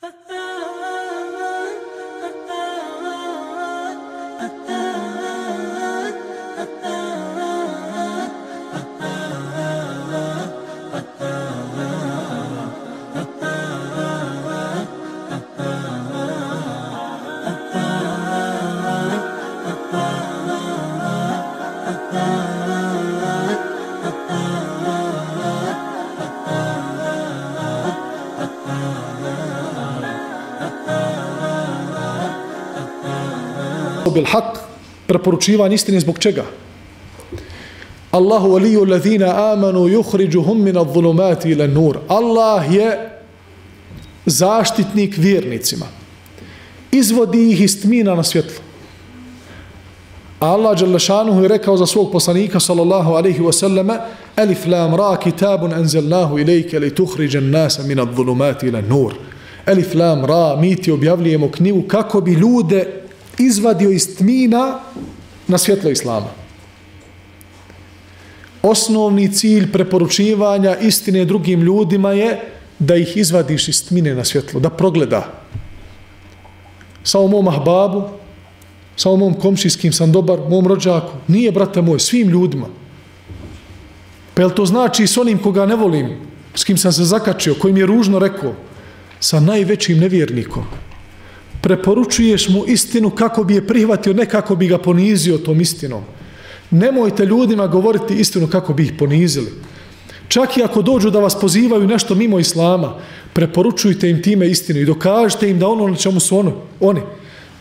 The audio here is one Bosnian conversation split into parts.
Ha ha! Bil haq, preporučivanje istine zbog čega? Allahu waliju ladhina amanu yukhrijuhum min adh-dhulumati ila nur. Allah je zaštitnik vjernicima. Izvodi ih iz tmina na svjetlo. Allah Đalešanuhu je rekao za svog poslanika sallallahu alaihi wa sallama Alif lam ra kitabun enzelnahu ilajke li tuhriđen nasa min adh-dhulumati ila nur. Alif lam ra mi ti objavljujemo knjigu kako bi ljude izvadio iz tmina na svjetlo Islama. Osnovni cilj preporučivanja istine drugim ljudima je da ih izvadiš iz tmine na svjetlo, da progleda. Sa mom ahbabu, sa mom komšijskim sam dobar, mom rođaku, nije, brate moj, svim ljudima. Pa jel to znači s onim koga ne volim, s kim sam se zakačio, kojim je ružno rekao, sa najvećim nevjernikom, preporučuješ mu istinu kako bi je prihvatio, ne kako bi ga ponizio tom istinom. Nemojte ljudima govoriti istinu kako bi ih ponizili. Čak i ako dođu da vas pozivaju nešto mimo islama, preporučujte im time istinu i dokažite im da ono na čemu su ono, oni,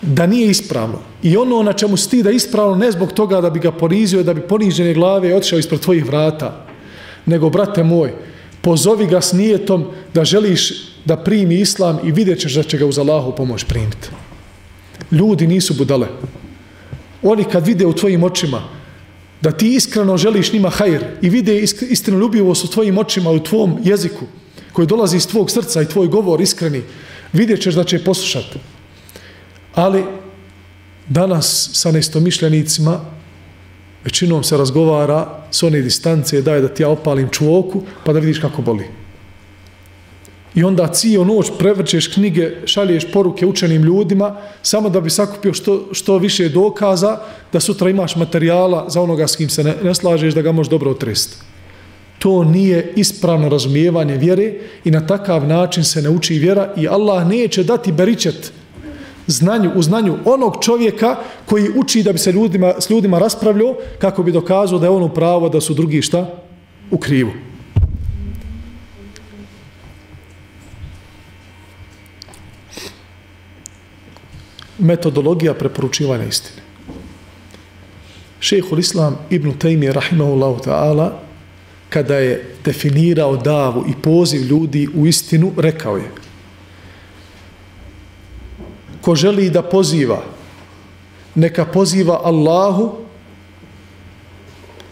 da nije ispravno. I ono na čemu sti da ispravno ne zbog toga da bi ga ponizio, da bi ponižene glave otišao ispred tvojih vrata. Nego, brate moj, pozovi ga s nijetom da želiš da primi islam i vidjet ćeš da će ga uz Allahu pomoć primiti. Ljudi nisu budale. Oni kad vide u tvojim očima da ti iskreno želiš njima hajr i vide istinu ljubivost u tvojim očima, u tvom jeziku koji dolazi iz tvog srca i tvoj govor iskreni, vidjet ćeš da će poslušati. Ali danas sa nestomišljenicima većinom se razgovara s one distance daj da ti ja opalim čuoku pa da vidiš kako boli. I onda cijel noć prevrćeš knjige, šalješ poruke učenim ljudima, samo da bi sakupio što, što više dokaza, da sutra imaš materijala za onoga s kim se ne, ne slažeš, da ga možeš dobro otresti. To nije ispravno razumijevanje vjere i na takav način se ne uči vjera i Allah neće dati beričet znanju, u znanju onog čovjeka koji uči da bi se ljudima, s ljudima raspravljao kako bi dokazao da je on u pravo da su drugi šta? U krivu. metodologija preporučivanja istine. Šehhul Islam ibn Taymi rahimahullahu ta'ala kada je definirao davu i poziv ljudi u istinu, rekao je ko želi da poziva neka poziva Allahu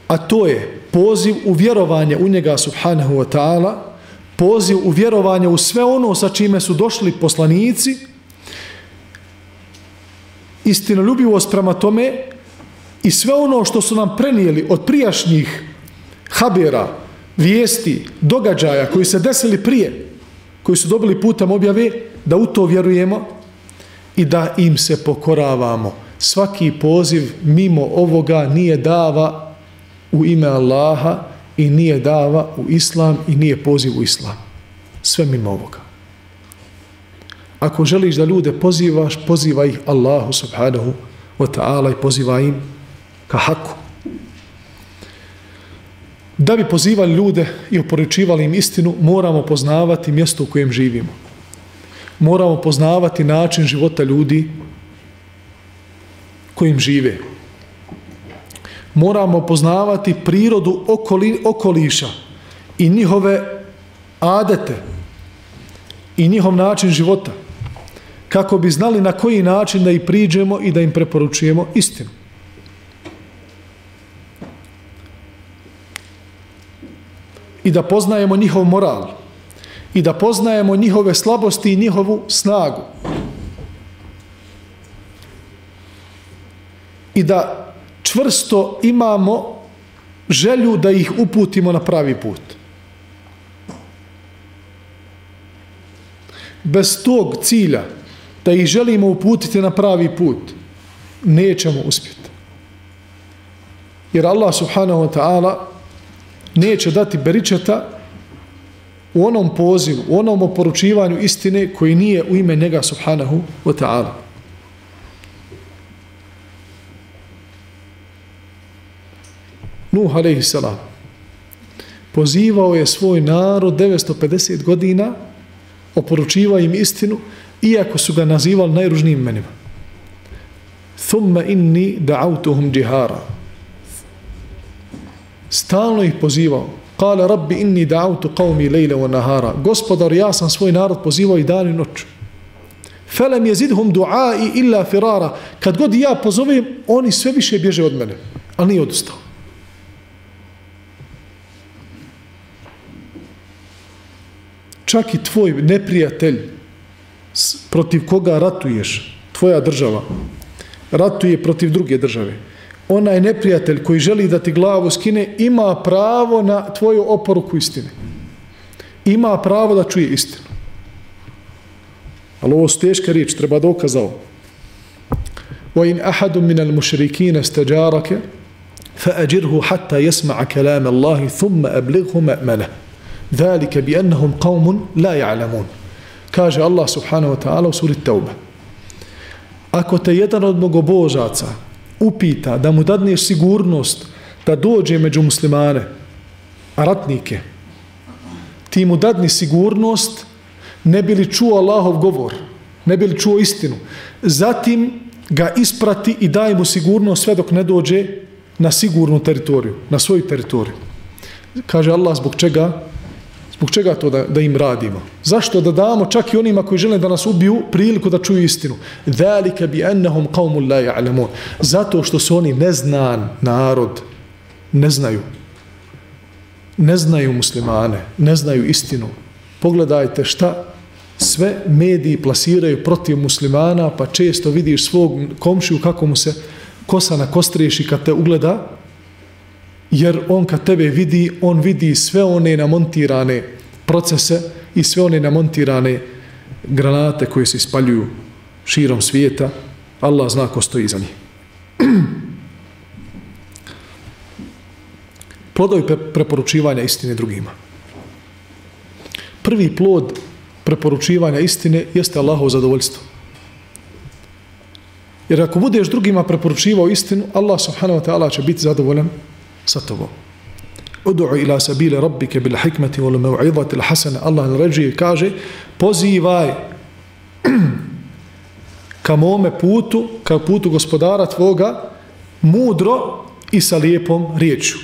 a to je poziv u vjerovanje u njega subhanahu wa ta'ala poziv u vjerovanje u sve ono sa čime su došli poslanici. Istinoljubivost prema tome i sve ono što su nam prenijeli od prijašnjih habera, vijesti, događaja koji se desili prije, koji su dobili putem objave, da u to vjerujemo i da im se pokoravamo. Svaki poziv mimo ovoga nije dava u ime Allaha i nije dava u Islam i nije poziv u Islam. Sve mimo ovoga. Ako želiš da ljude pozivaš, pozivaj ih Allahu subhanahu wa ta'ala i pozivaj im ka haku. Da bi pozivali ljude i oporučivali im istinu, moramo poznavati mjesto u kojem živimo. Moramo poznavati način života ljudi kojim žive. Moramo poznavati prirodu okoli, okoliša i njihove adete i njihov način života kako bi znali na koji način da ih priđemo i da im preporučujemo istinu. I da poznajemo njihov moral. I da poznajemo njihove slabosti i njihovu snagu. I da čvrsto imamo želju da ih uputimo na pravi put. bez tog cilja da ih želimo uputiti na pravi put, nećemo uspjeti. Jer Allah subhanahu wa ta'ala neće dati beričeta u onom pozivu, u onom oporučivanju istine koji nije u ime njega subhanahu wa ta'ala. Nuh alaihi salam pozivao je svoj narod 950 godina oporučivao im istinu iako su ga nazivali najružnijim imenima. Thumma inni da'autuhum džihara. Stalno ih pozivao. Kale rabbi inni da'autu qavmi lejle wa nahara. Gospodar, ja sam svoj narod pozivao i dan i noć. Felem jezidhum du'ai illa firara. Kad god ja pozovem, oni sve više bježe od mene. Ali nije odustao. Čak i tvoj neprijatelj protiv koga ratuješ, tvoja država, ratuje protiv druge države Onaj neprijatelj koji želi da ti glavu skine, ima pravo na tvoju oporuku istine. Ima pravo da čuje istinu. Ali ovo su teška riječ, treba dokaz ovo. وَإِنْ أَحَدٌ مِنَ الْمُشْرِكِينَ اسْتَجَارَكَ فَأَجِرْهُ حَتَّى يَسْمَعَ كَلَامَ اللَّهِ ثُمَّ أَبْلِغْهُ مَأْمَلَهُ ذَلِكَ بِأَنَّهُمْ قَوْمٌ لَا يَعْلَمُونَ kaže Allah subhanahu wa ta'ala u suri Tauba. Ako te jedan od mogobožaca upita da mu dadneš sigurnost da dođe među muslimane, a ratnike, ti mu dadni sigurnost ne bi li čuo Allahov govor, ne bi li čuo istinu. Zatim ga isprati i daj mu sigurnost sve dok ne dođe na sigurnu teritoriju, na svoju teritoriju. Kaže Allah zbog čega? Zbog čega to da, da im radimo? Zašto da damo čak i onima koji žele da nas ubiju priliku da čuju istinu? Zalika bi annahum qaumun la ya'lamun. Zato što su oni neznan narod, ne znaju. Ne znaju muslimane, ne znaju istinu. Pogledajte šta sve mediji plasiraju protiv muslimana, pa često vidiš svog komšiju kako mu se kosa na kostriješi kad te ugleda, jer on kad tebe vidi, on vidi sve one namontirane procese i sve one namontirane granate koje se ispaljuju širom svijeta. Allah zna ko stoji za njih. Plodovi preporučivanja istine drugima. Prvi plod preporučivanja istine jeste Allahov zadovoljstvo. Jer ako budeš drugima preporučivao istinu, Allah subhanahu wa ta'ala će biti zadovoljan sa tobom. Udu'u ila sabile rabbike bil hikmeti wal mev'idati l'hasana. Allah naređuje kaže, pozivaj ka mome putu, ka putu gospodara tvoga, mudro i sa lijepom riječu.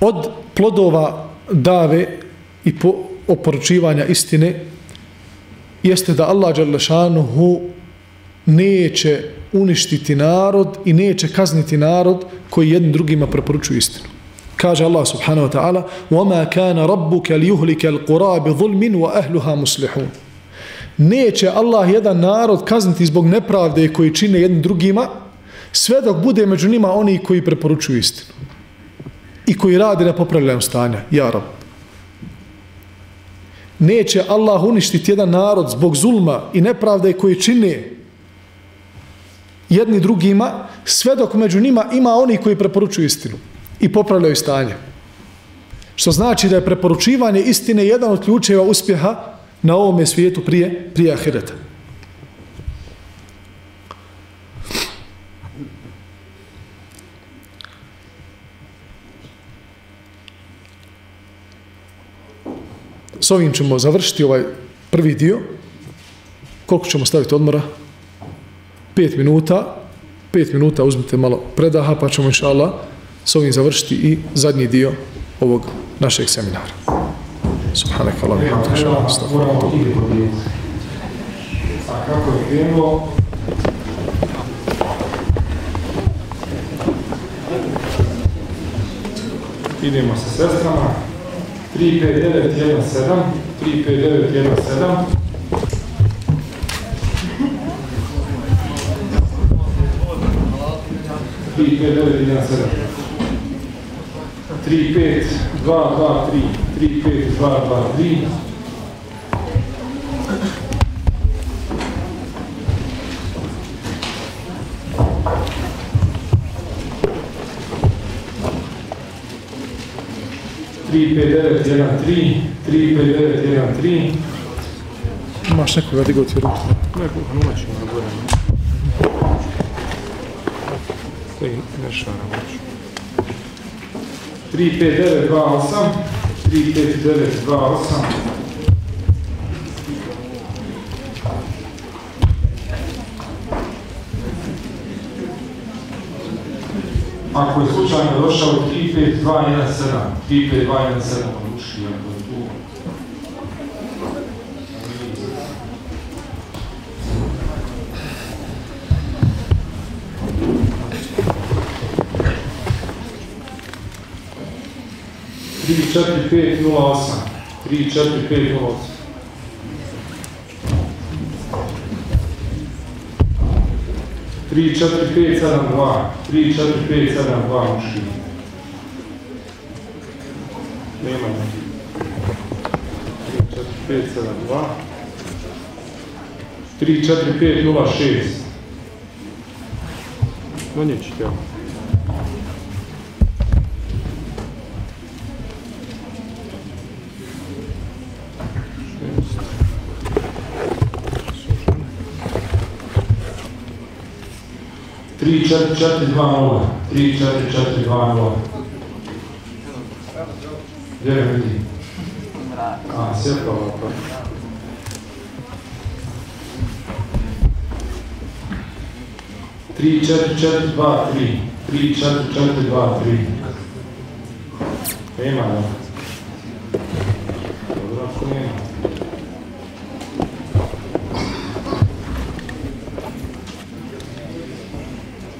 Od plodova dave i po oporučivanja istine jeste da Allah Đalešanuhu neće uništiti narod i neće kazniti narod koji jednim drugima preporučuju istinu. Kaže Allah subhanahu wa ta'ala وَمَا كَانَ رَبُّكَ لِيُهْلِكَ الْقُرَى بِظُلْمٍ وَأَهْلُهَا مُسْلِحُونَ Neće Allah jedan narod kazniti zbog nepravde koji čine jednim drugima sve dok bude među njima oni koji preporučuju istinu i koji radi na popravljanju stanja. Ja rab. Neće Allah uništiti jedan narod zbog zulma i nepravde koji čine jedni drugima, sve dok među njima ima oni koji preporučuju istinu i popravljaju stanje. Što znači da je preporučivanje istine jedan od ključeva uspjeha na ovome svijetu prije, prije ahireta. S ovim ćemo završiti ovaj prvi dio. Koliko ćemo staviti odmora? 5 minuta, 5 minuta uzmite malo predaha, pa ćemo inša Allah s ovim završiti i zadnji dio ovog našeg seminara. Subhanak Allah, bihamdika, šalam, A kako je krenuo, idemo sa sestrama, 35917, 35917, 3-5-9 din seara. 3-5-2-2-3, 3-5-2-2-3. Tri pe devet tri, tri pe devet je na tri. Imaš nekoga digao ti ruku? Nekoga, noć. Koji ne šara 35928, 35928. Ako je slučajno došao 35217, 35217, on ako 3, 4, 5, 0, 6. Donjeći, tjelo. Gdje ga vidi? A, sjepa ovako. Tri, četiri, četiri, dva, tri. Tri, četiri, četiri, dva, tri. Ema, da.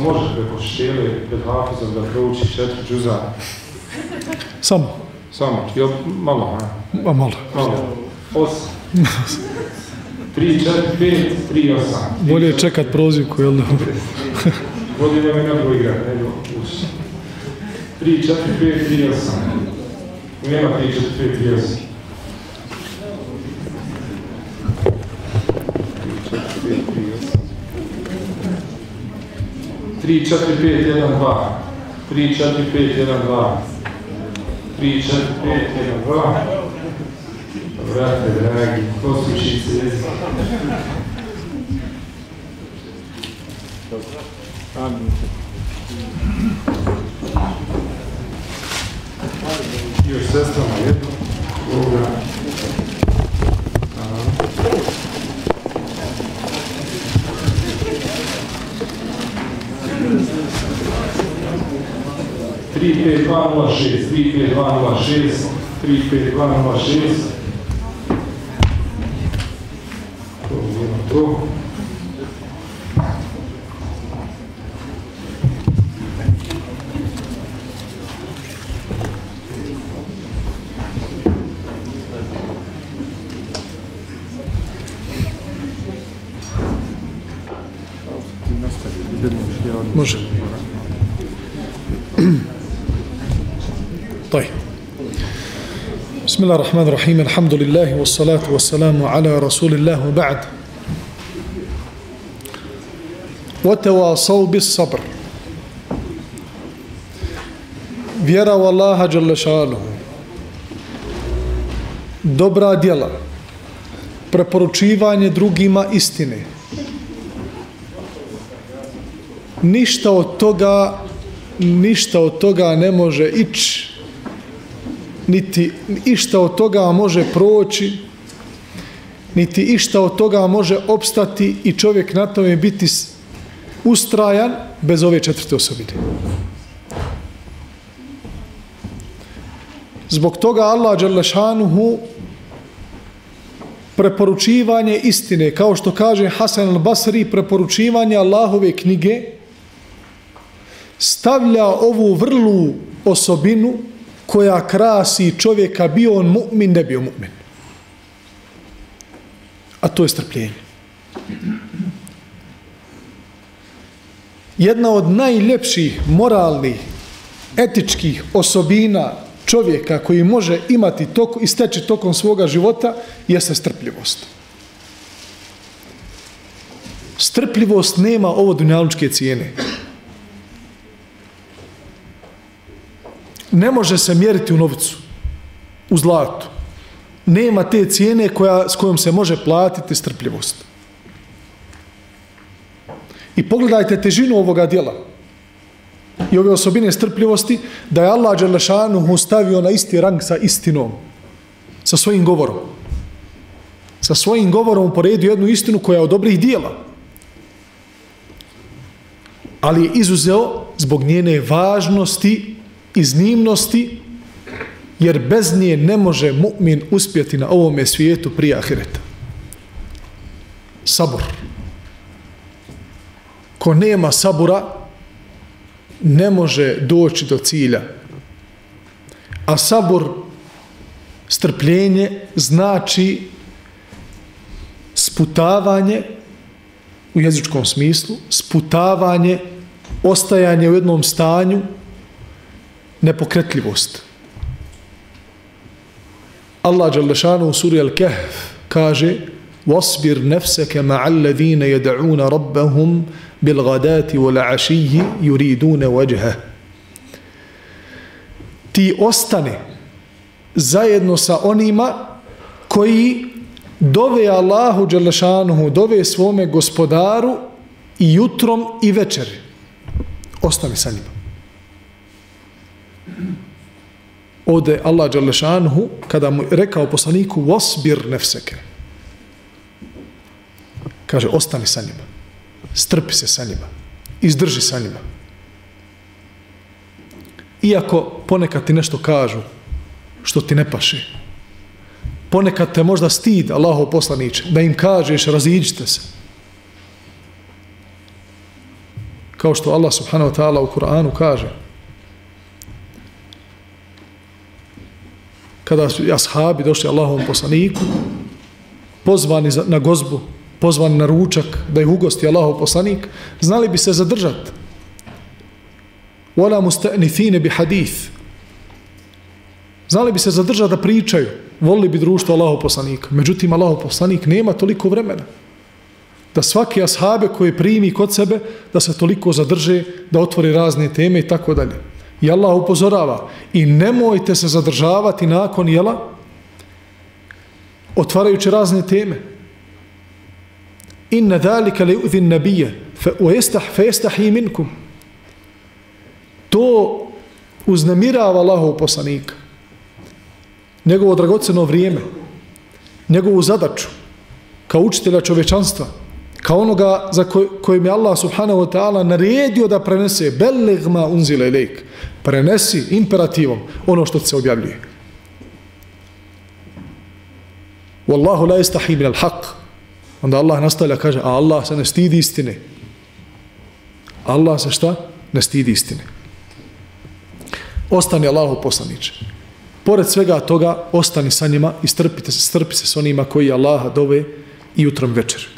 može preko štele pred hafizom da prouči četiri džuza? Samo. Samo, jel malo, ne? Ma, malo. Malo. Osam. tri, četiri, pet, tri, osam. Bolje je čekat prozivku, jel da? Bolje da mi nego igra, nego uš. Tri, četiri, pet, tri, osam. Nema tri, četiri, pet, tri, osam. Thank you. 3, 4, 5, 1, 2. 3, 4, 5, 1, 2. 3, 4, 5, 1, 2. Vrate, dragi, poslušaj se jezika. Još sestama jedno, ovoga. 35206, 35206, 35206, Bismillah ar-Rahman ar-Rahim, alhamdulillahi, wassalatu wassalamu ala rasulillahu ba'd. Wa tawasav bis sabr. Vjera u Allaha jalla šaluhu. Dobra djela. Preporučivanje drugima istine. Ništa od toga, ništa od toga ne može ići niti išta od toga može proći niti išta od toga može opstati i čovjek na tome biti ustrajan bez ove četvrte osobine. Zbog toga Allah Đalešanuhu preporučivanje istine, kao što kaže Hasan al-Basri, preporučivanje Allahove knjige, stavlja ovu vrlu osobinu koja krasi čovjeka, bio on mu'min, ne bio mu'min. A to je strpljenje. Jedna od najljepših moralnih, etičkih osobina čovjeka koji može imati tok, i steći tokom svoga života jeste strpljivost. Strpljivost nema ovo dunjalučke cijene. Ne može se mjeriti u novcu, u zlatu. Nema te cijene koja, s kojom se može platiti strpljivost. I pogledajte težinu ovoga dijela i ove osobine strpljivosti, da je Allah Đelešanuhu stavio na isti rang sa istinom, sa svojim govorom. Sa svojim govorom uporedio jednu istinu koja je od dobrih dijela. Ali je izuzeo zbog njene važnosti, iznimnosti, jer bez nje ne može mu'min uspjeti na ovome svijetu prije ahireta. Sabor. Ko nema sabura, ne može doći do cilja. A sabor, strpljenje, znači sputavanje u jezičkom smislu, sputavanje, ostajanje u jednom stanju, nepokretljivost. Allah Đalešanu u suri Al-Kahf kaže وَاصْبِرْ نَفْسَكَ مَعَ الَّذِينَ يَدَعُونَ رَبَّهُمْ بالغدات والعشي يريدون وجهه ti ostane zajedno sa onima koji dove Allahu Đelešanuhu, dove svome gospodaru i jutrom i večeri. Ostane sa njima. Ode Allah Đalešanhu kada mu rekao poslaniku, wasbir nefseke. Kaže, ostani sa njima strpi se sa njima, izdrži sa njima. Iako ponekad ti nešto kažu što ti ne paši. ponekad te možda stid Allahov poslaniče, da im kažeš raziđite se. Kao što Allah subhanahu wa ta'ala u Kur'anu kaže, kada su ashabi došli Allahovom poslaniku, pozvani na gozbu, pozvani na ručak da ih ugosti Allahov poslanik, znali bi se zadržati. Wala musta'nifine bi hadith. Znali bi se zadržati da pričaju. Volili bi društvo Allahov poslanika. Međutim, Allahov poslanik nema toliko vremena. Da svaki ashabe koje primi kod sebe, da se toliko zadrže, da otvori razne teme i tako dalje. I Allah upozorava. I nemojte se zadržavati nakon jela, otvarajući razne teme inna dhalika li uzi nabije fa yestahi minkum to uznemirava Allahov poslanika njegovo dragoceno vrijeme njegovu zadaču kao učitelja čovečanstva kao onoga za koj, kojim je Allah subhanahu wa ta'ala naredio da prenese belleg ma unzile ilajk prenesi imperativom ono što se objavljuje Wallahu la yastahi min al-haq Onda Allah nastavlja, kaže, a Allah se ne stidi istine. Allah se šta? Ne stidi istine. Ostani Allahu poslaniče. Pored svega toga, ostani sa njima i strpite se, strpi se s onima koji Allaha dove i jutrom večer.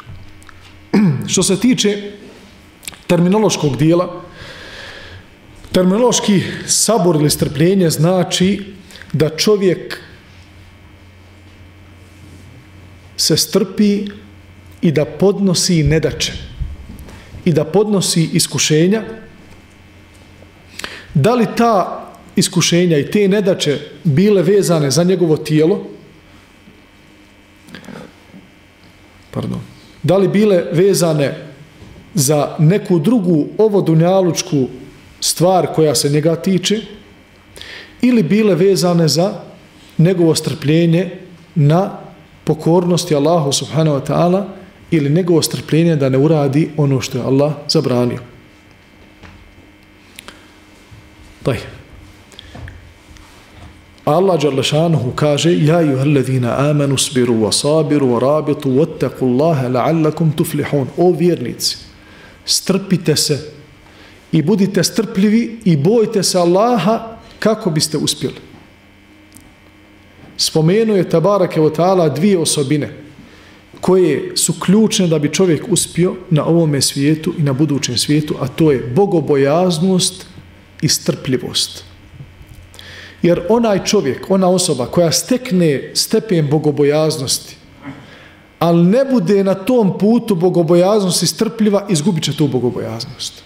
Što se tiče terminološkog dijela, terminološki sabor ili strpljenje znači da čovjek se strpi i da podnosi nedače i da podnosi iskušenja. Da li ta iskušenja i te nedače bile vezane za njegovo tijelo? Pardon. Da li bile vezane za neku drugu ovodunjalučku stvar koja se njega tiče ili bile vezane za njegovo strpljenje na pokornosti Allahu subhanahu wa ta'ala ili njegovo strpljenje da ne uradi ono što je Allah zabranio. Taj. Allah Đalešanuhu kaže Ja juha alladhina amanu sbiru wa sabiru wa rabitu wattaku Allahe la'allakum tuflihun O vjernici, strpite se i budite strpljivi i bojte se Allaha kako biste uspjeli. Spomenuo je Tabarake wa ta'ala dvije osobine koje su ključne da bi čovjek uspio na ovome svijetu i na budućem svijetu, a to je bogobojaznost i strpljivost. Jer onaj čovjek, ona osoba koja stekne stepen bogobojaznosti, ali ne bude na tom putu bogobojaznosti strpljiva, izgubit će tu bogobojaznost.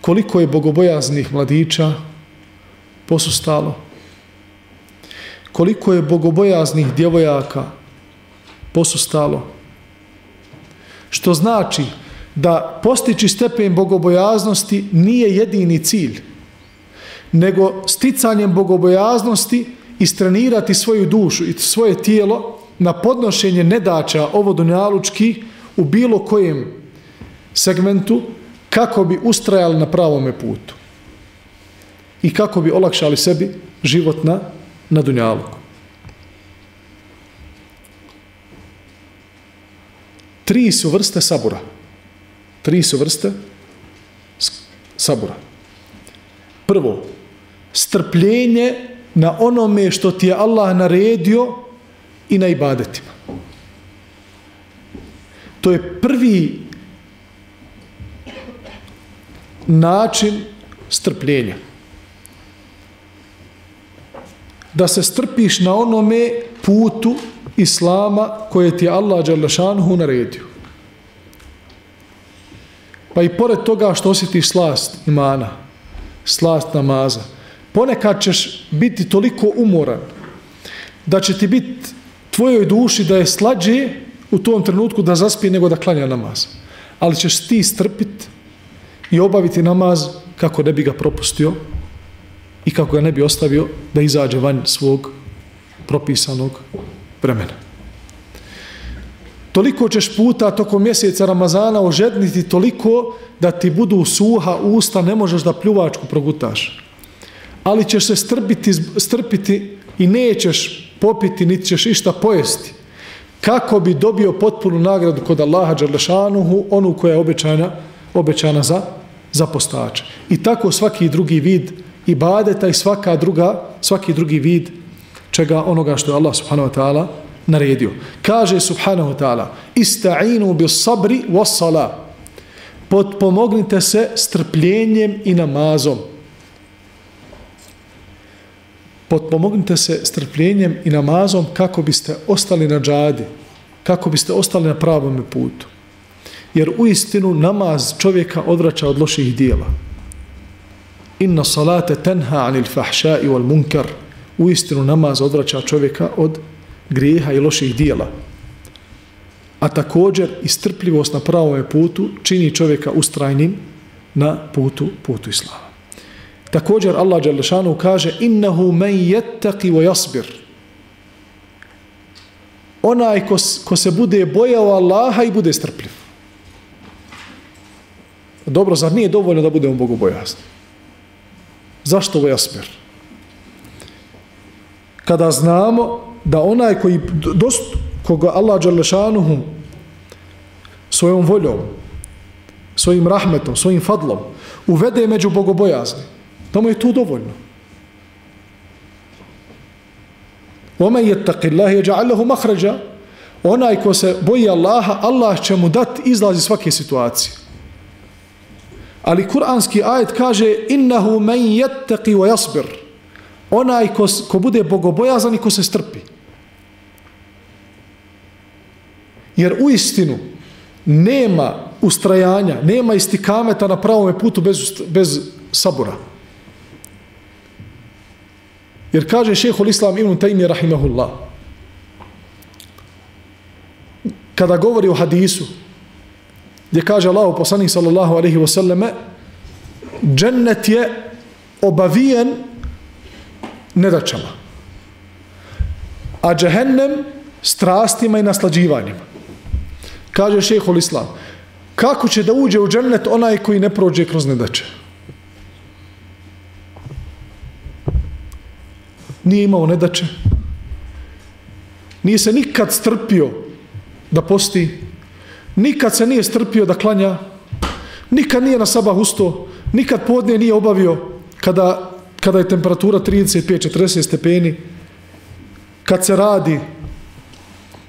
Koliko je bogobojaznih mladića posustalo? Koliko je bogobojaznih djevojaka posustalo? Što znači da postići stepen bogobojaznosti nije jedini cilj nego sticanjem bogobojaznosti istrenirati svoju dušu i svoje tijelo na podnošenje nedača ovodonjalučki u bilo kojem segmentu kako bi ustrajali na pravome putu i kako bi olakšali sebi život na, na dunjaluku. Tri su vrste sabura. Tri su vrste sabura. Prvo, strpljenje na onome što ti je Allah naredio i na ibadetima. To je prvi način strpljenja. Da se strpiš na onome putu Islama koje ti je Allah Đalešanhu naredio. Pa i pored toga što osjetiš slast imana, slast namaza, ponekad ćeš biti toliko umoran da će ti biti tvojoj duši da je slađe u tom trenutku da zaspi nego da klanja namaz. Ali ćeš ti strpiti i obaviti namaz kako ne bi ga propustio i kako ga ne bi ostavio da izađe van svog propisanog vremena. Toliko ćeš puta tokom mjeseca Ramazana ožedniti toliko da ti budu suha usta, ne možeš da pljuvačku progutaš ali ćeš se strpiti, strpiti i nećeš popiti, niti ćeš išta pojesti. Kako bi dobio potpunu nagradu kod Allaha Đerlešanuhu, onu koja je obećana, obećana za, za postače. I tako svaki drugi vid ibadeta i svaka druga, svaki drugi vid čega onoga što je Allah subhanahu wa ta'ala naredio. Kaže subhanahu wa ta'ala ista'inu bi sabri was sala potpomognite se strpljenjem i namazom potpomognite se strpljenjem i namazom kako biste ostali na džadi, kako biste ostali na pravom putu. Jer u istinu namaz čovjeka odvraća od loših dijela. Inna salate tenha anil fahša i wal munkar. U istinu namaz odvraća čovjeka od grijeha i loših dijela. A također i strpljivost na pravom putu čini čovjeka ustrajnim na putu, putu islama. Također Allah Đalešanu kaže innahu men jettaki wa jasbir. Onaj ko, ko se bude bojao Allaha i bude strpljiv. Dobro, zar nije dovoljno da budemo bogobojazni? Zašto ovaj jasbir? Kada znamo da onaj koji dost, koga Allah Đalešanuhu svojom voljom, svojim rahmetom, svojim fadlom uvede među bogobojazni, Da mu je to dovoljno. Ome je taqillahi je ja'allahu mahrađa. Onaj ko se boji Allaha, Allah će mu dati izlazi svake situacije. Ali kuranski ajet kaže innahu men yattaqi wa yasbir. Onaj ko, ko bude bogobojazan i ko se strpi. Jer u istinu nema ustrajanja, nema istikameta na pravom putu bez, bez sabora. Jer kaže šehol islam ibn Taymi rahimahullah kada govori o hadisu gdje kaže Allah poslanik sallallahu alaihi wasallame džennet je obavijen nedačama a džehennem strastima i naslađivanjima. Kaže šehol islam kako će da uđe u džennet onaj koji ne prođe kroz nedače nije imao nedače, nije se nikad strpio da posti, nikad se nije strpio da klanja, nikad nije na sabah usto, nikad podne nije obavio kada, kada je temperatura 35-40 stepeni, kad se radi,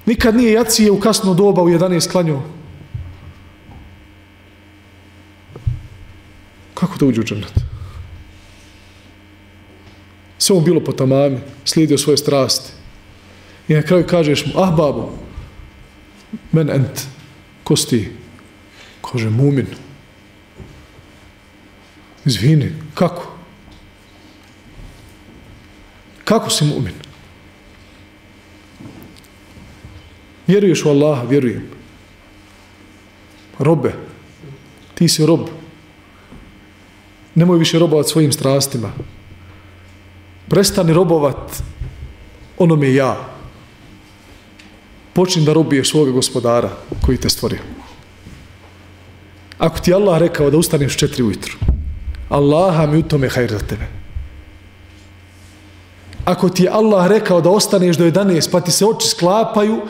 nikad nije jacije u kasno doba u 11 klanju. Kako to uđe u džanet? Sve mu bilo po tamami, slijedio svoje strasti. I na kraju kažeš mu, ah babo, men ent, ko si ti? Kaže, mumin. Izvini, kako? Kako si mumin? Vjeruješ u Allaha? Vjerujem. Robe, ti si rob. Nemoj više robovat svojim strastima. Prestani robovat onome ja. Počni da robiješ svoga gospodara koji te stvorio. Ako ti Allah rekao da ustaneš četiri ujutru, Allaha mi u tome hajr za tebe. Ako ti je Allah rekao da ostaneš do 11 pa ti se oči sklapaju,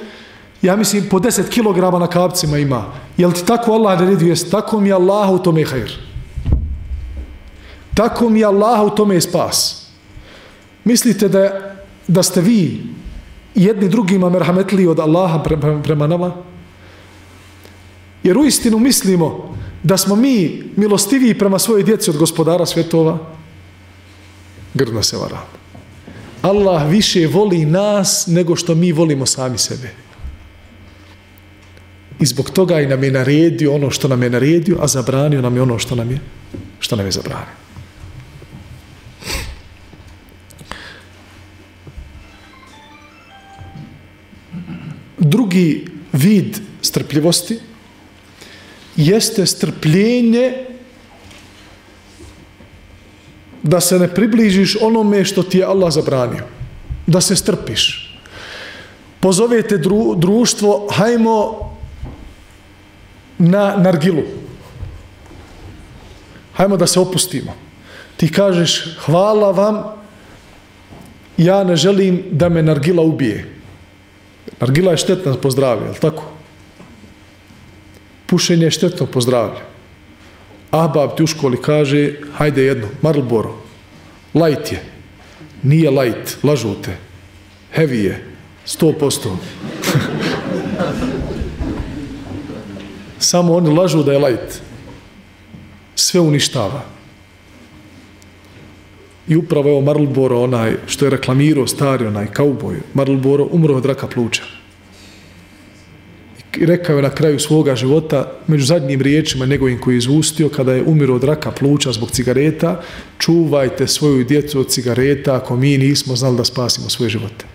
ja mislim po 10 kg na kapcima ima. Jel ti tako Allah naredio jest? Tako mi Allah u tome hajr. Tako mi Allah u tome spas. Mislite da, da ste vi jedni drugima merhametli od Allaha prema, nama? Jer u istinu mislimo da smo mi milostiviji prema svojoj djeci od gospodara svjetova? Grdno se varam. Allah više voli nas nego što mi volimo sami sebe. I zbog toga i nam je naredio ono što nam je naredio, a zabranio nam je ono što nam je, što nam je zabranio. Drugi vid strpljivosti jeste strpljenje da se ne približiš onome što ti je Allah zabranio. Da se strpiš. Pozovete dru, društvo, hajmo na nargilu. Hajmo da se opustimo. Ti kažeš, hvala vam, ja ne želim da me nargila ubije. Nargila je štetna po zdravlje, je li tako? Pušenje je štetno po zdravlje. Ahbab ti u školi kaže, hajde jedno, Marlboro, light je. Nije light, lažu te. Heavy je, sto posto. Samo oni lažu da je light. Sve uništava. I upravo je Marlboro, onaj što je reklamirao stari, onaj kauboj, Marlboro, umro od raka pluća. I rekao je na kraju svoga života, među zadnjim riječima njegovim koji je izustio, kada je umiro od raka pluća zbog cigareta, čuvajte svoju djecu od cigareta ako mi nismo znali da spasimo svoje živote.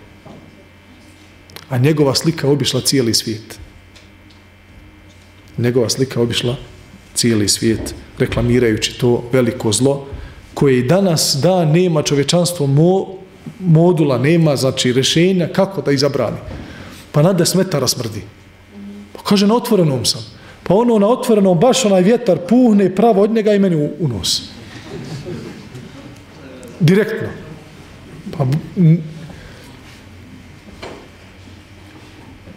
A njegova slika obišla cijeli svijet njegova slika obišla cijeli svijet reklamirajući to veliko zlo koje i danas da nema čovječanstvo mo, modula, nema znači rešenja kako da izabrani. Pa nade smetara smrdi. Pa kaže na otvorenom sam. Pa ono na otvorenom baš onaj vjetar puhne pravo od njega i meni u, u nos. Direktno. Pa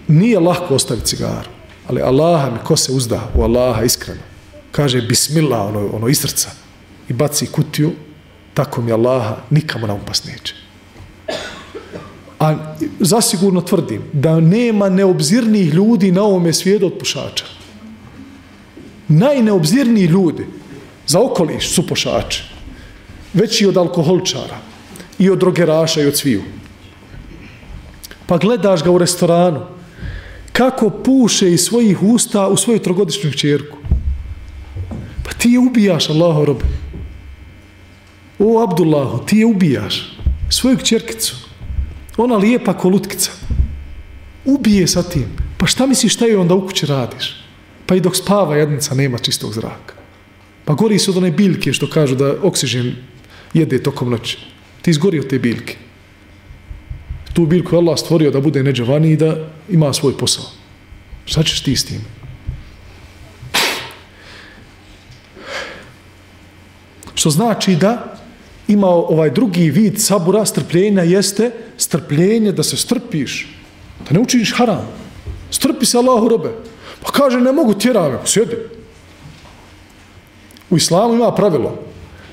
nije lahko ostaviti cigaru ali Allaha mi ko se uzda u Allaha iskreno kaže bismillah ono, ono iz srca i baci kutiju tako mi Allaha nikamo na upas neće a zasigurno tvrdim da nema neobzirnijih ljudi na ovome svijetu od pušača najneobzirniji ljudi za okoliš su pušači već i od alkoholčara i od drogeraša i od sviju pa gledaš ga u restoranu kako puše iz svojih usta u svoju trogodišnju čerku. Pa ti je ubijaš, Allaho robe. O, Abdullahu, ti je ubijaš svoju čerkicu. Ona lijepa kolutkica. Ubije sa tim. Pa šta misliš šta je onda u kući radiš? Pa i dok spava jednica nema čistog zraka. Pa gori su od one biljke što kažu da oksigen jede tokom noći. Ti izgori od te biljke tu biljku Allah stvorio da bude neđevani i da ima svoj posao. Šta ćeš ti s tim? Što znači da ima ovaj drugi vid sabura, strpljenja jeste strpljenje da se strpiš, da ne učiniš haram. Strpi se Allahu robe. Pa kaže, ne mogu tjera me, pa sjedi. U islamu ima pravilo.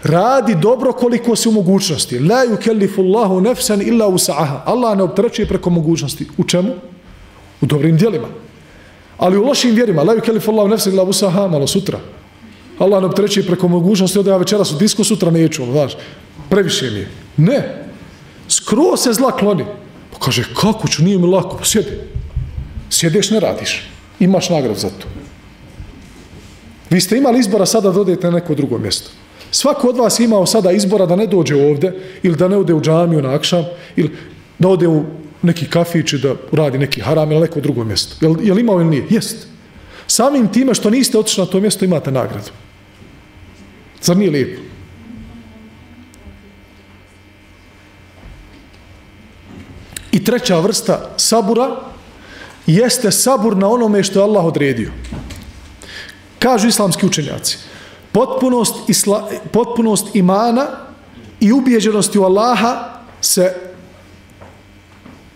Radi dobro koliko si u mogućnosti. La yukellifu Allahu nefsan illa usaha. Allah ne optrećuje preko mogućnosti. U čemu? U dobrim dijelima. Ali u lošim vjerima. La yukellifu Allahu nefsan illa usaha, Malo sutra. Allah ne optrećuje preko mogućnosti. onda ja večeras u disko, sutra neću. Znaš, previše mi je. Ne. Skro se zla kloni. Pa kaže, kako ću, nije mi lako. Pa sjedi. Sjedeš, ne radiš. Imaš nagrad za to. Vi ste imali izbora sada da odete na neko drugo mjesto. Svako od vas imao sada izbora da ne dođe ovde ili da ne ode u džamiju na akšam ili da ode u neki kafić i da radi neki haram ili neko drugo mjesto. Jel, jel imao ili nije? Jest. Samim time što niste otišli na to mjesto imate nagradu. Zar nije lijepo? I treća vrsta sabura jeste sabur na onome što je Allah odredio. Kažu islamski učenjaci, potpunost, isla, potpunost imana i ubijeđenosti u Allaha se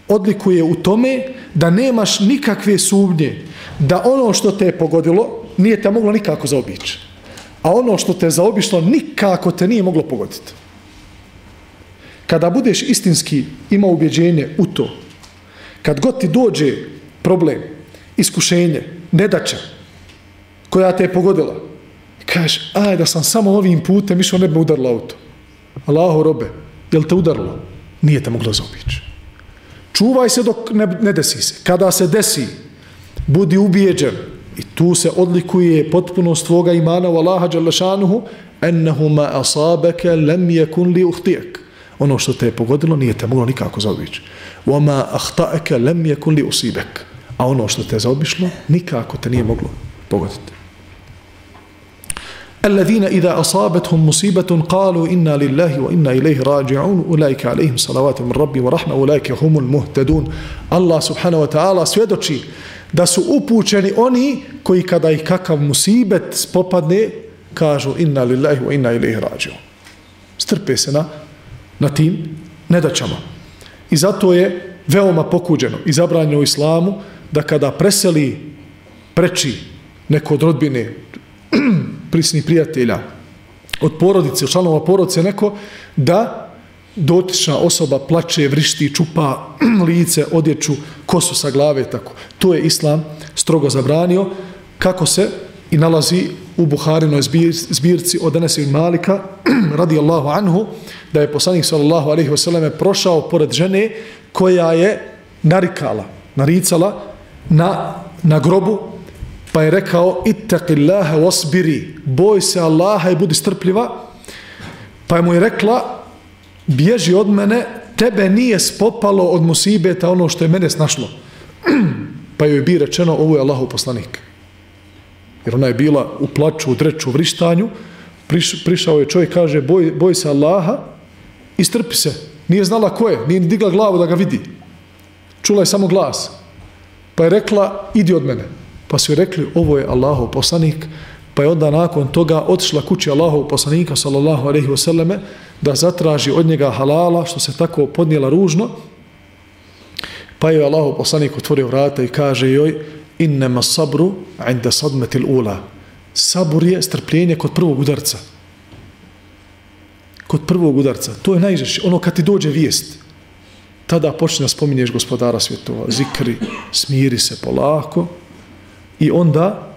odlikuje u tome da nemaš nikakve sumnje da ono što te je pogodilo nije te moglo nikako zaobići. A ono što te je zaobišlo nikako te nije moglo pogoditi. Kada budeš istinski ima ubjeđenje u to, kad god ti dođe problem, iskušenje, nedača, koja te je pogodila, kažeš, aj da sam samo ovim putem išao ne bi udarilo auto. Allaho robe, je li te udarilo? Nije te moglo zaobići. Čuvaj se dok ne, ne desi se. Kada se desi, budi ubijeđen i tu se odlikuje potpunost tvoga imana u Allaha Đalešanuhu ennehu ma asabeke lem jekun li uhtijek Ono što te je pogodilo nije te moglo nikako zaobići. Wa ma ahtaeke lem jekun li usibek. A ono što te je zaobišlo nikako te nije moglo pogoditi. الذين إذا أصابتهم مصيبة قالوا إنا لله وإنا إليه راجعون أولئك عليهم صلوات من ربي ورحمة أولئك هم المهتدون الله سبحانه وتعالى svjedoči da su upućeni oni koji kada ih kakav musibet spopadne kažu inna lillahi wa inna ilaihi rađu. Strpe se na, na tim nedaćama. I zato je veoma pokuđeno i zabranjeno u islamu da kada preseli preči neko od rodbine prisnih prijatelja od porodice, od članova porodice neko, da dotična osoba plače, vrišti, čupa lice, odjeću, kosu sa glave, tako. To je islam strogo zabranio, kako se i nalazi u Buharinoj zbirci od Anas ibn Malika, radi Allahu anhu, da je poslanik sallallahu alaihi wasallam prošao pored žene koja je narikala, naricala na, na grobu Pa je rekao, ittaqillaha wasbiri, boj se Allaha i budi strpljiva. Pa je mu je rekla, bježi od mene, tebe nije spopalo od musibeta ono što je mene snašlo. pa joj je bi rečeno, ovo je Allahov poslanik. Jer ona je bila u plaču, u dreću, u vrištanju. Prišao je čovjek, kaže, boj, boj se Allaha i se. Nije znala ko je, nije digla glavu da ga vidi. Čula je samo glas. Pa je rekla, idi od mene. Pa su rekli, ovo je Allahov poslanik, pa je onda nakon toga otišla kući Allahov poslanika, sallallahu alaihi wasallame, da zatraži od njega halala, što se tako podnijela ružno, pa je Allahov poslanik otvorio vrata i kaže joj, innema sabru inda sadmetil ula. Sabur je strpljenje kod prvog udarca. Kod prvog udarca. To je najžešće. Ono kad ti dođe vijest, tada počne da spominješ gospodara svjetova, zikri, smiri se polako, i onda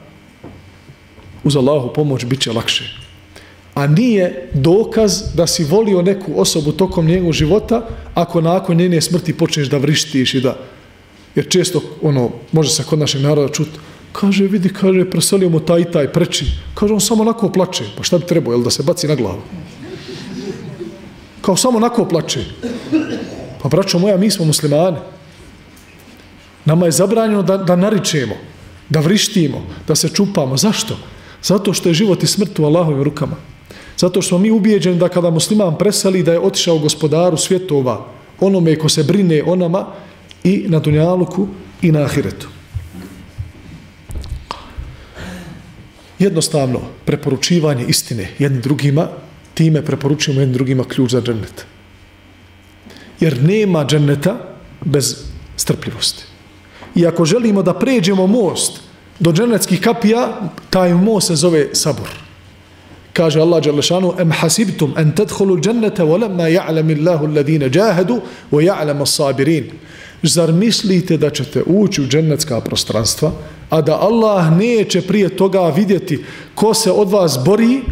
uz Allahu pomoć bit će lakše. A nije dokaz da si volio neku osobu tokom njegovog života ako nakon njene smrti počneš da vrištiš i da... Jer često, ono, može se kod našeg naroda čuti, kaže, vidi, kaže, preselio mu taj i taj preči. Kaže, on samo onako plače. Pa šta bi trebao, jel da se baci na glavu? Kao samo onako plače. Pa, braćo moja, mi smo muslimani. Nama je zabranjeno da, da naričemo da vrištimo, da se čupamo. Zašto? Zato što je život i smrt u Allahovim rukama. Zato što smo mi ubijeđeni da kada musliman presali da je otišao gospodaru svjetova, onome ko se brine o nama i na dunjaluku i na ahiretu. Jednostavno, preporučivanje istine jednim drugima time preporučujemo jednim drugima ključ za džennet. Jer nema dženneta bez strpljivosti. I ako želimo da pređemo most do džennetskih kapija, taj most se zove sabor. Kaže Allah Đalešanu, em hasibtum en tedhulu džennete volemma ja'lemi Allahu alladine džahedu o ja'lema sabirin. Zar mislite da ćete ući u džennetska prostranstva, a da Allah neće prije toga vidjeti ko se od vas bori,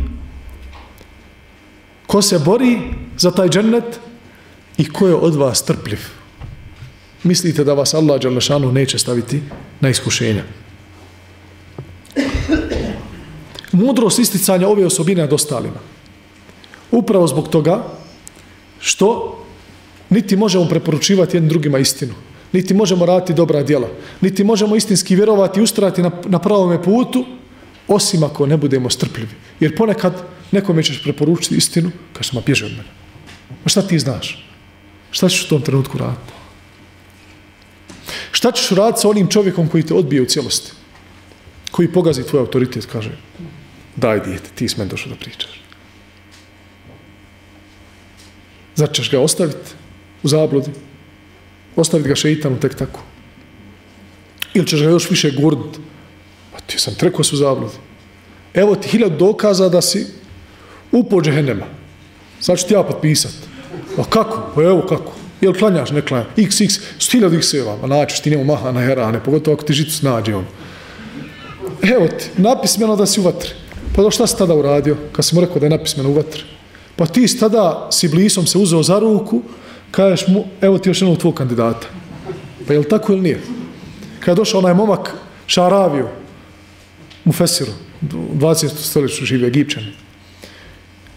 ko se bori za taj džennet i ko je od vas trpljiv. Mislite da vas Allah Đalešanu neće staviti na iskušenja. Mudrost isticanja ove osobine nad ostalima. Upravo zbog toga što niti možemo preporučivati jednim drugima istinu, niti možemo raditi dobra djela, niti možemo istinski vjerovati i ustrati na, na pravome putu, osim ako ne budemo strpljivi. Jer ponekad nekome ćeš preporučiti istinu, kažeš, ma bježi od mene. Ma šta ti znaš? Šta ćeš u tom trenutku raditi? Šta ćeš raditi sa onim čovjekom koji te odbije u cijelosti? Koji pogazi tvoj autoritet, kaže, daj dijete, ti s men došao da pričaš. Zar ćeš ga ostaviti u zabludi? Ostaviti ga šeitanu tek tako? Ili ćeš ga još više gurnut? Pa ti sam trekao su zabludi. Evo ti hiljad dokaza da si upo džehennema. Sad ću ti ja potpisat. A kako? Pa evo kako. Jel klanjaš, ne klanjaš? X, x, od x-eva. Ma naćeš, ti nema maha na herane, pogotovo ako ti žicu snađe on. Evo ti, napismeno da si u vatri. Pa do šta si tada uradio, kad si mu rekao da je napismeno u vatri? Pa ti tada si blisom se uzeo za ruku, kažeš mu, evo ti još jednog tvog kandidata. Pa je li tako ili nije? Kada je došao onaj momak Šaraviju, u Fesiru, 20. stoljeću živi Egipćani,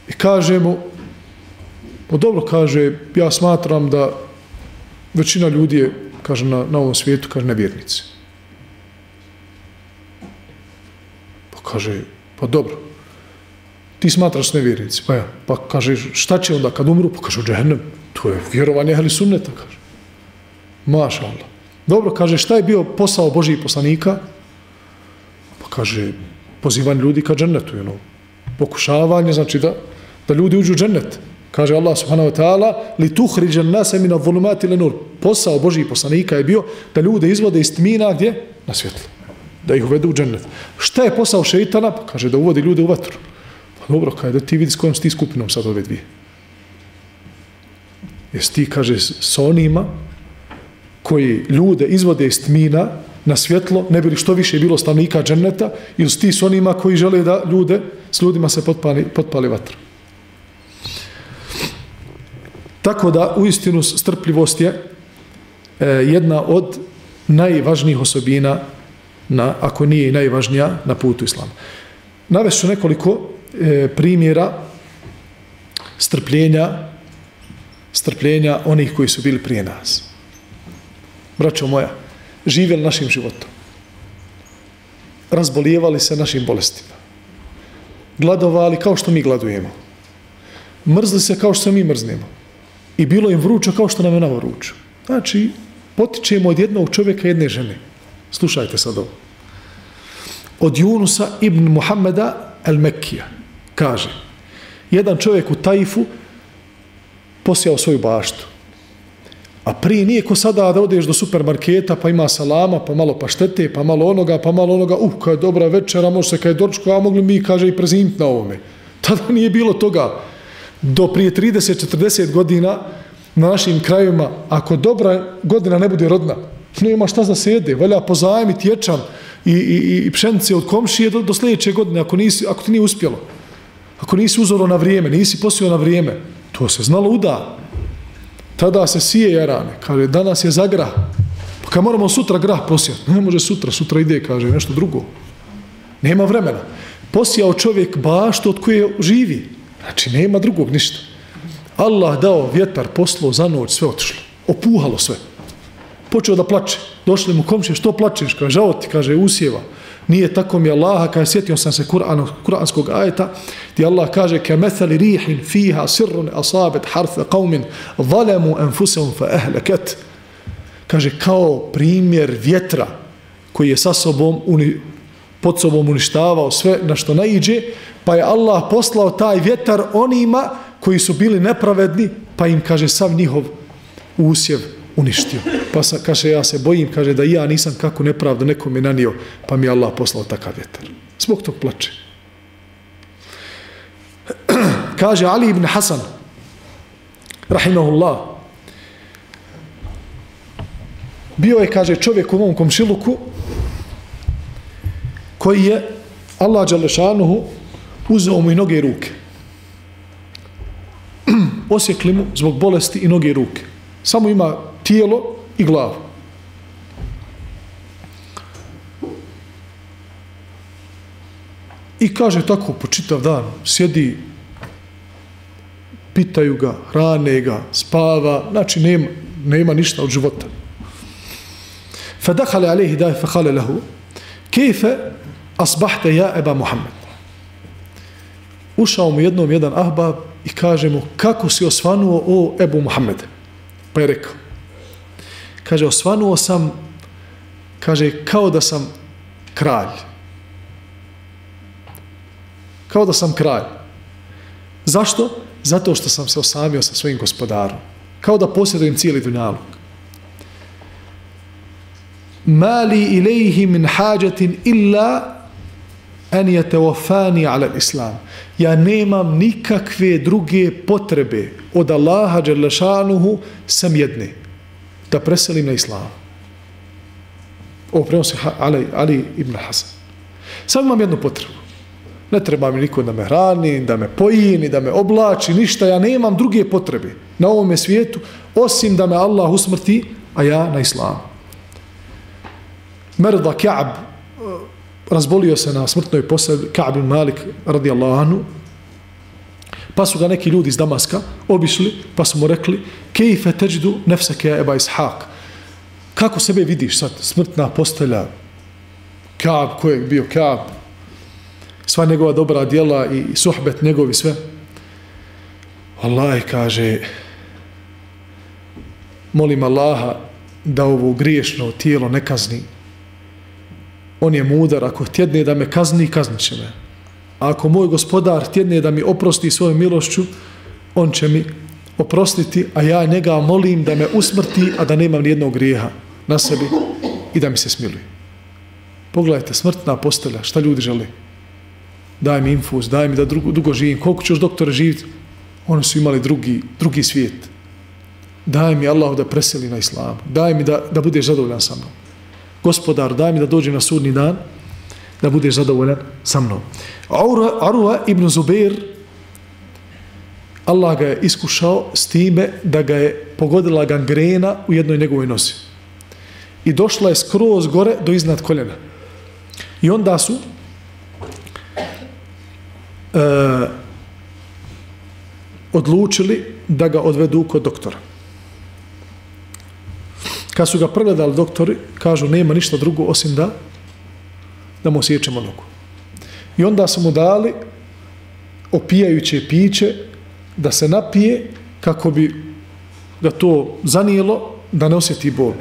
I kaže mu, pa dobro, kaže, ja smatram da većina ljudi je, kaže, na, na ovom svijetu, kaže, nevjernici. Pa kaže, pa dobro, ti smatraš nevjernici, pa ja, pa kaže, šta će onda kad umru? Pa kaže, džehennem, to je vjerovanje ehli sunneta, kaže. Maša Allah. Dobro, kaže, šta je bio posao Božih poslanika? Pa kaže, pozivanje ljudi ka džennetu, ono, pokušavanje, znači da, da ljudi uđu u džennet. Kaže Allah subhanahu wa ta'ala, li tuhriđen nase mina volumati lenur. Posao Božih poslanika je bio da ljude izvode iz tmina gdje? Na svjetlo. Da ih uvedu u džennet. Šta je posao šeitana? Pa kaže da uvodi ljude u vatru. Pa dobro, kaže da ti vidi s kojom si ti skupinom sad ove dvije. Jesi ti, kaže, s onima koji ljude izvode iz tmina na svjetlo, ne bi što više bilo stanovnika dženneta, ili s ti s onima koji žele da ljude, s ljudima se potpali, potpali vatra. Tako da, u istinu, strpljivost je e, jedna od najvažnijih osobina, na, ako nije najvažnija, na putu islama. Navešu nekoliko e, primjera strpljenja strpljenja onih koji su bili prije nas. Braćo moja, živjeli našim životom. Razbolijevali se našim bolestima. Gladovali kao što mi gladujemo. Mrzli se kao što mi mrznemo. I bilo im vruće kao što nam je nama vruće. Znači, potičemo od jednog čovjeka jedne žene. Slušajte sad ovo. Od Junusa ibn Muhammeda el Mekkija kaže jedan čovjek u Tajfu posijao svoju baštu. A prije nije ko sada da odeš do supermarketa, pa ima salama, pa malo paštete, pa malo onoga, pa malo onoga, uh, kada je dobra večera, može se kada je dočko, a mogli mi, kaže, i prezint na ovome. Tada nije bilo toga. Do prije 30-40 godina na našim krajima, ako dobra godina ne bude rodna, nema šta za sede, valja pozajemiti ječam i, i, i pšenice od komšije do, do sljedeće godine, ako, nisi, ako ti nije uspjelo. Ako nisi uzoro na vrijeme, nisi posio na vrijeme, To se znalo uda. Tada se sije jarane. Kaže, danas je za grah. Pa kad moramo sutra grah posijati? Ne može sutra, sutra ide, kaže, nešto drugo. Nema vremena. Posijao čovjek baštu od koje živi. Znači, nema drugog ništa. Allah dao vjetar, poslo za noć, sve otišlo. Opuhalo sve. Počeo da plače. Došli mu komšije, što plačeš? Kaže, žao ti, kaže, usjeva nije tako mi Allaha, kaže, sjetio sam se Kur'an, kur'anskog ajeta, gdje Allah kaže, ke methali rihin fiha sirrun asabet harfe qavmin, valemu enfusem fa ehleket. Kaže, kao primjer vjetra koji je sa sobom, uni, pod sobom uništavao sve na što naiđe, Pa je Allah poslao taj vjetar onima koji su bili nepravedni, pa im, kaže, sav njihov usjev uništio. Pa sa, kaže, ja se bojim, kaže, da ja nisam kako nepravda nekom je nanio, pa mi je Allah poslao takav vjetar. Zbog tog plače. kaže Ali ibn Hasan, rahimahullah, bio je, kaže, čovjek u ovom komšiluku, koji je Allah Đalešanuhu uzeo mu i noge i ruke. Osjekli mu zbog bolesti i noge i ruke. Samo ima tijelo i glavu. I kaže tako po čitav dan, sjedi, pitaju ga, hrane ga, spava, znači nema, nema ništa od života. فدخل عليه داي فقال له كيف أصبحت يا أبا محمد ušao mu jednom jedan ahbab i kaže mu kako si osvanuo o Ebu Muhammed pa je rekao kaže osvanuo sam kaže kao da sam kralj kao da sam kralj zašto? zato što sam se osamio sa svojim gospodarom kao da posjedujem cijeli dunjalog. mali ilaihi min hađatin illa an teofani ala al-islam. Ja nemam nikakve druge potrebe od Allaha Đerlešanuhu sam jedne da preselim na islam. Ovo prenosi Ali, Ali ibn Hasan. Sam imam jednu potrebu. Ne treba mi niko da me hrani da me poji, ni da me oblači ništa, ja nemam druge potrebe na ovom svijetu osim da me Allah usmrti a ja na islamu. Merda Ka'b razbolio se na smrtnoj posadi Ka'b ibn Malik radijallahu anhu pa su ga neki ljudi iz Damaska obišli pa su mu rekli kejfe teđdu nefseke eba ishaq? Kako sebe vidiš sad smrtna postelja Ka'b ko je bio Ka'b? Sva njegova dobra djela i suhbet njegovi sve? Allah kaže molim Allaha da ovo griješno tijelo ne kazni on je mudar, ako tjedne da me kazni, kaznit će me. A ako moj gospodar tjedne da mi oprosti svojom milošću, on će mi oprostiti, a ja njega molim da me usmrti, a da nemam nijednog grijeha na sebi i da mi se smiluje. Pogledajte, smrtna postelja, šta ljudi žele? Daj mi infuz, daj mi da dugo, dugo živim. Koliko ćeš doktore živiti? Oni su imali drugi, drugi svijet. Daj mi Allah da preseli na islam, Daj mi da, da budeš zadovoljan sa mnom gospodar, daj mi da dođem na sudni dan, da budeš zadovoljan sa mnom. Arua ibn Zubair, Allah ga je iskušao s time da ga je pogodila gangrena u jednoj njegovoj nosi. I došla je skroz gore do iznad koljena. I onda su e, odlučili da ga odvedu kod doktora. Kad su ga pregledali doktori, kažu nema ništa drugo osim da da mu osjećamo nogu. I onda su mu dali opijajuće piće da se napije kako bi ga to zanijelo da ne osjeti bol.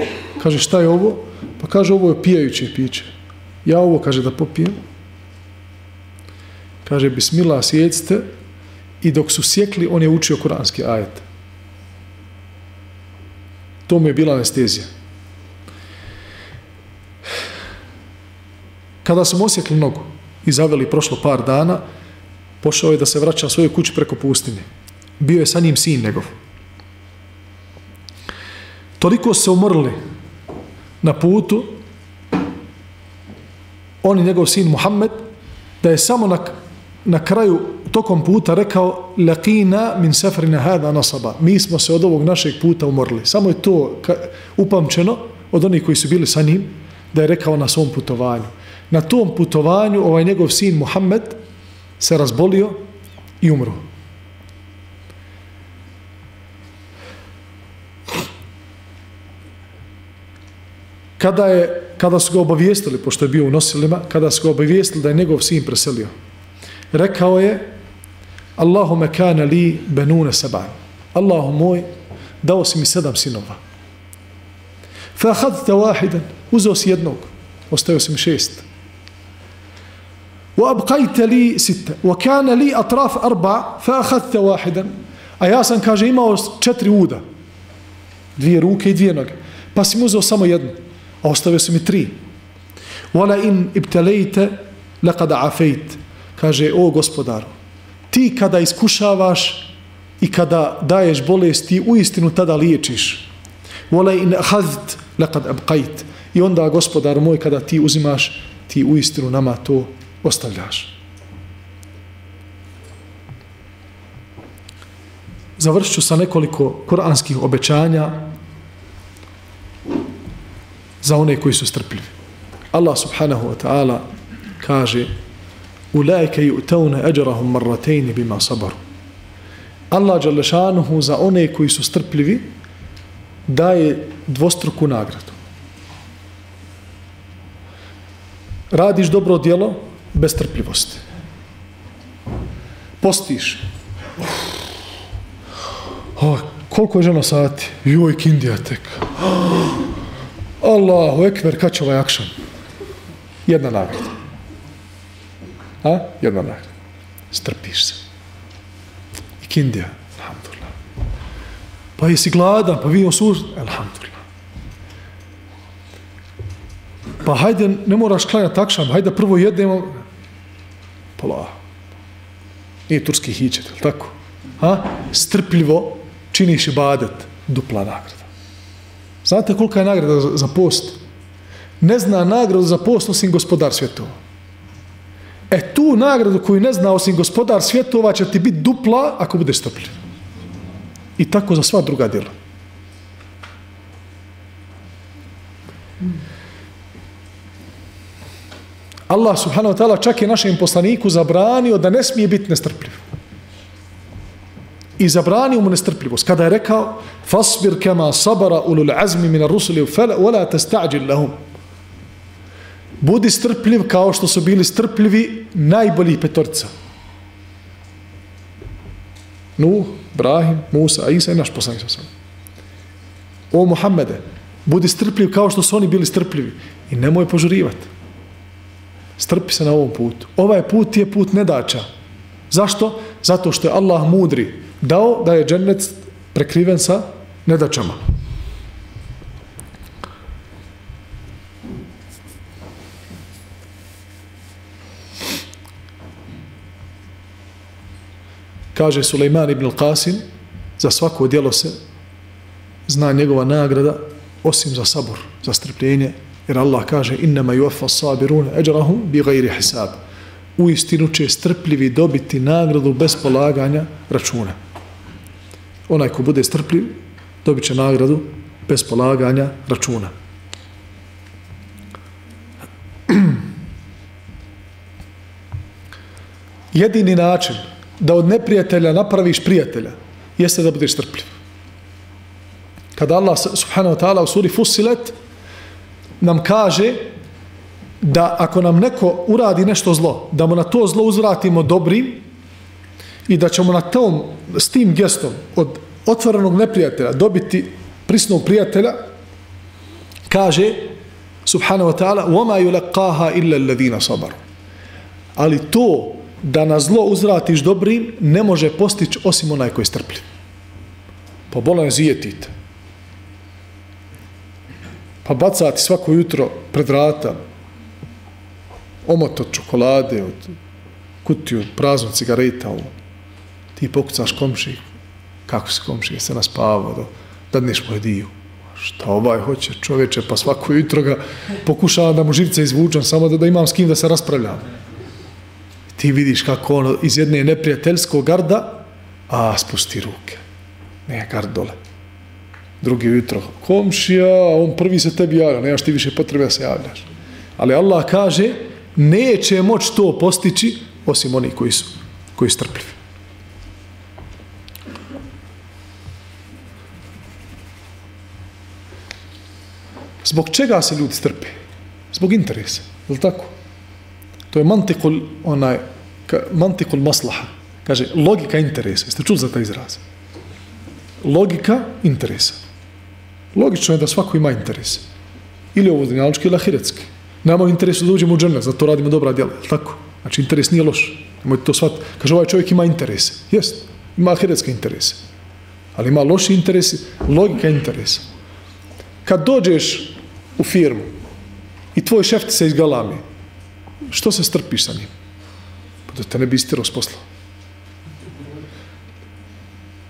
Kaže šta je ovo? Pa kaže ovo je opijajuće piće. Ja ovo kaže da popijem. Kaže bismillah sjecite i dok su sjekli on je učio kuranski ajet. To mu je bila anestezija. Kada smo osjekli nogu i zaveli prošlo par dana, pošao je da se vraća svojoj kući preko pustinje. Bio je sa njim sin njegov. Toliko se umrli na putu, on i njegov sin Muhammed, da je samo na, na kraju tokom puta rekao laqina min safrina hada nasaba. Mi smo se od ovog našeg puta umorili. Samo je to upamćeno od onih koji su bili sa njim da je rekao na svom putovanju. Na tom putovanju ovaj njegov sin Muhammed se razbolio i umro. Kada, je, kada su ga obavijestili, pošto je bio u nosilima, kada su ga obavijestili da je njegov sin preselio, rekao je Allahume kana li benune seban. Allahu moj, dao si mi sedam sinova. Fa hadu te wahidan, uzeo si jednog, ostao si mi šest. Wa abqajte li sitte, wa kana li atraf arba, fa hadu te wahidan. A ja sam, kaže, imao četiri uda, dvije ruke i dvije noge, pa si mu uzeo samo jednu, a ostao si mi tri. Wala in ibtalejte, lakada afejt, kaže, o gospodaru, ti kada iskušavaš i kada daješ bolest, ti u istinu tada liječiš. Wala in ahadht lekad abqajt. I onda, gospodar moj, kada ti uzimaš, ti u istinu nama to ostavljaš. Završću sa nekoliko kuranskih obećanja za one koji su strpljivi. Allah subhanahu wa ta'ala kaže Ulajke yu'tawna eđerahum marratejni bima sabaru. Allah Đalešanuhu za one koji su strpljivi daje dvostruku nagradu. Radiš dobro djelo bez strpljivosti. Postiš. O, koliko je žena sati? Joj, kindija tek. Allahu ekber, kad će ovaj akšan? Jedna nagrada. A? Jedna nagrada. Strpiš se. I kindija. Alhamdulillah. Pa jesi gladan, pa vidio suž? Alhamdulillah. Pa hajde, ne moraš klanjati takšan, hajde prvo jedemo. Pola. Nije turski hićet, ili tako? A? Strpljivo činiš ibadet, dupla nagrada. Znate kolika je nagrada za, za post? Ne zna nagradu za post osim gospodar svjetova. Tu nagradu koju ne zna osim gospodar svjetova će ti biti dupla ako budeš strpljiv. I tako za sva druga djela. Allah subhanahu wa ta'ala čak je našem poslaniku zabranio da ne smije biti nestrpljiv i zabranio mu nestrpljivost. Kada je rekao, fasbir kema sabara ulul azmi مِنَ rusuli fela, wala لَهُمْ lahum. Budi strpljiv kao što su bili strpljivi najbolji petorca. Nuh, Ibrahim, Musa, Isa i naš poslanik sa. O Muhammede, budi strpljiv kao što su oni bili strpljivi i nemoj požurivati. Strpi se na ovom putu. Ovaj put je put nedača. Zašto? Zato što je Allah mudri dao da je džennet prekriven sa nedačama. Kaže Suleiman ibn Qasim, za svako djelo se zna njegova nagrada, osim za sabor, za strpljenje, jer Allah kaže innama yuaffa sabirun ajrahum bighayri hisab. U istinu će strpljivi dobiti nagradu bez polaganja računa onaj ko bude strpljiv, dobit će nagradu bez polaganja računa. Jedini način da od neprijatelja napraviš prijatelja jeste da budeš strpljiv. Kada Allah subhanahu wa ta'ala u suri Fusilet nam kaže da ako nam neko uradi nešto zlo, da mu na to zlo uzvratimo dobrim i da ćemo na tom, s tim gestom od otvorenog neprijatelja dobiti prisnog prijatelja, kaže subhanahu wa ta'ala وَمَا يُلَقَّاهَا إِلَّا الَّذِينَ صَبَرُ Ali to da na zlo uzvratiš dobrim ne može postići osim onaj koji je strpljiv. Pa bolan zijetite. Pa bacati svako jutro pred vrata omot od čokolade, od kutiju praznu cigareta, ovo ti pokucaš komši, kako se komši, se naspavao, da dadneš mu hediju. Šta ovaj hoće čovječe, pa svako jutro ga pokušava da mu živce izvučam, samo da, da imam s kim da se raspravljam. Ti vidiš kako ono iz jedne neprijateljskog garda, a spusti ruke. Ne, gard dole. Drugi jutro, komšija, on prvi se tebi javlja, nemaš ti više potrebe da se javljaš. Ali Allah kaže, neće moći to postići, osim oni koji su, koji su strpljivi. Zbog čega se ljudi strpe? Zbog interesa. Je tako? To je mantikul, onaj, ka, mantikul maslaha. Kaže, logika interesa. Jeste čuli za taj izraz? Logika interesa. Logično je da svako ima interes. Ili ovo dunjalički ili ahiretski. Nemamo interesu da uđemo u džene, zato radimo dobra djela. Tako? Znači, interes nije loš. Nemojte to shvatiti. Kaže, ovaj čovjek ima interese. Jest, ima ahiretske interese. Ali ima loši interesi, logika interesa. Kad dođeš u firmu i tvoj šef ti se izgalami, što se strpiš sa njim? Pa da te ne bi istirao s posla.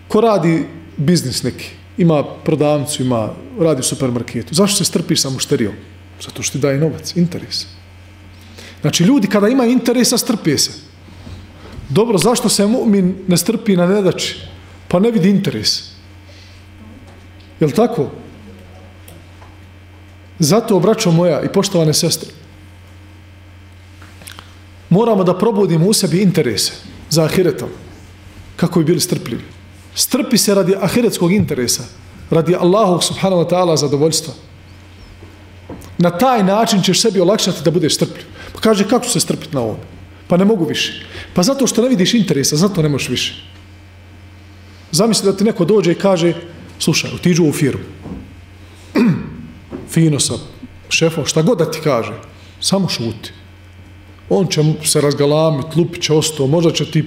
Ko radi biznis neki, ima prodavnicu, ima, radi u supermarketu, zašto se strpiš sa mušterijom? Zato što ti daje novac, interes. Znači, ljudi kada ima interesa, strpije se. Dobro, zašto se mu'min ne strpi na nedači? Pa ne vidi interes. Je li tako? Zato, braćo moja i poštovane sestre, moramo da probudimo u sebi interese za ahiretom, kako bi bili strpljivi. Strpi se radi ahiretskog interesa, radi Allahog subhanahu wa ta'ala zadovoljstva. Na taj način ćeš sebi olakšati da budeš strpljiv. Pa kaže, kako se strpiti na ovom? Pa ne mogu više. Pa zato što ne vidiš interesa, zato ne možeš više. Zamisli da ti neko dođe i kaže, slušaj, otiđu u firmu. Fino sa šefom, šta god da ti kaže, samo šuti. On će se razgalamiti, lupit će ostao, možda će ti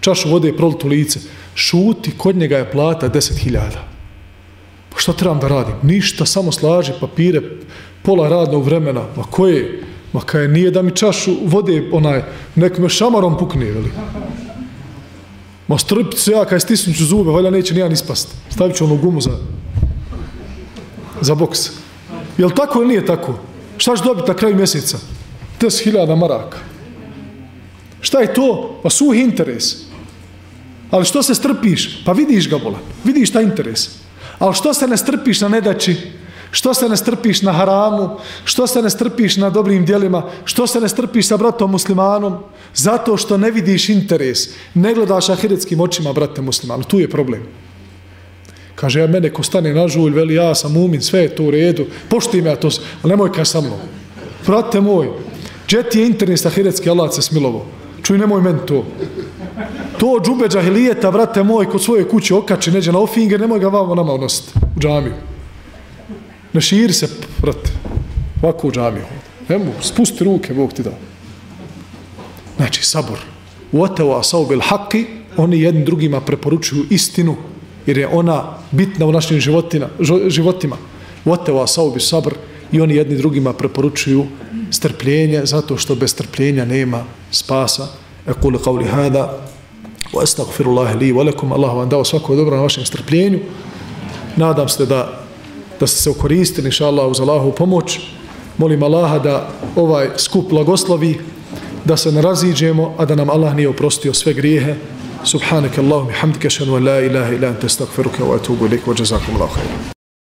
čašu vode prolit u lice. Šuti, kod njega je plata 10.000. Pa šta trebam da radim? Ništa, samo slaži papire, pola radnog vremena. Ma koje? Ma kaj nije da mi čašu vode, onaj, nek me šamarom pukne, veli. Ma strpit se ja, kaj stisnuću zube, valjda neće nijan ispast. Stavit ću onu gumu za, za boks. Jel tako ili nije tako? Šta ću dobiti na kraju mjeseca? 10.000 maraka. Šta je to? Pa suh interes. Ali što se strpiš? Pa vidiš ga, bolan. Vidiš ta interes. Ali što se ne strpiš na nedači? Što se ne strpiš na haramu? Što se ne strpiš na dobrim dijelima? Što se ne strpiš sa bratom muslimanom? Zato što ne vidiš interes. Ne gledaš ahiretskim očima, brate muslimanu. Tu je problem. Kaže, ja mene ko stane na žulj, veli, ja sam umin, sve je to u redu. poštim ja to, ali nemoj kaj sa mnom. Brate moj, gdje ti je interes ahiretski, Allah se smilovo. Čuj, nemoj meni to. To džube džahilijeta, brate moj, kod svoje kuće okači, neđe na ofinger, nemoj ga vamo nama odnositi u džamiju. Ne širi se, vrate, ovako u džamiju. Nemo, spusti ruke, Bog ti da. Znači, sabor. Uoteo asau bil haki, oni jednim drugima preporučuju istinu, jer je ona bitna u našim životina, životima. Uoteo asau bil sabr, i oni jedni drugima preporučuju strpljenje, zato što bez strpljenja nema spasa. Ekul qavli hada, wa astagfirullahi li, walakum, Allah vam dao svako dobro na vašem strpljenju. Nadam se da da ste se okoristili, inša Allah, uz Allahu pomoć. Molim Allaha da ovaj skup blagoslovi, da se naraziđemo, a da nam Allah nije oprostio sve grijehe. Subhanaka Allahum i hamdika šanu la ilaha ila anta stakfiruka wa atubu ilik wa jazakum Allah.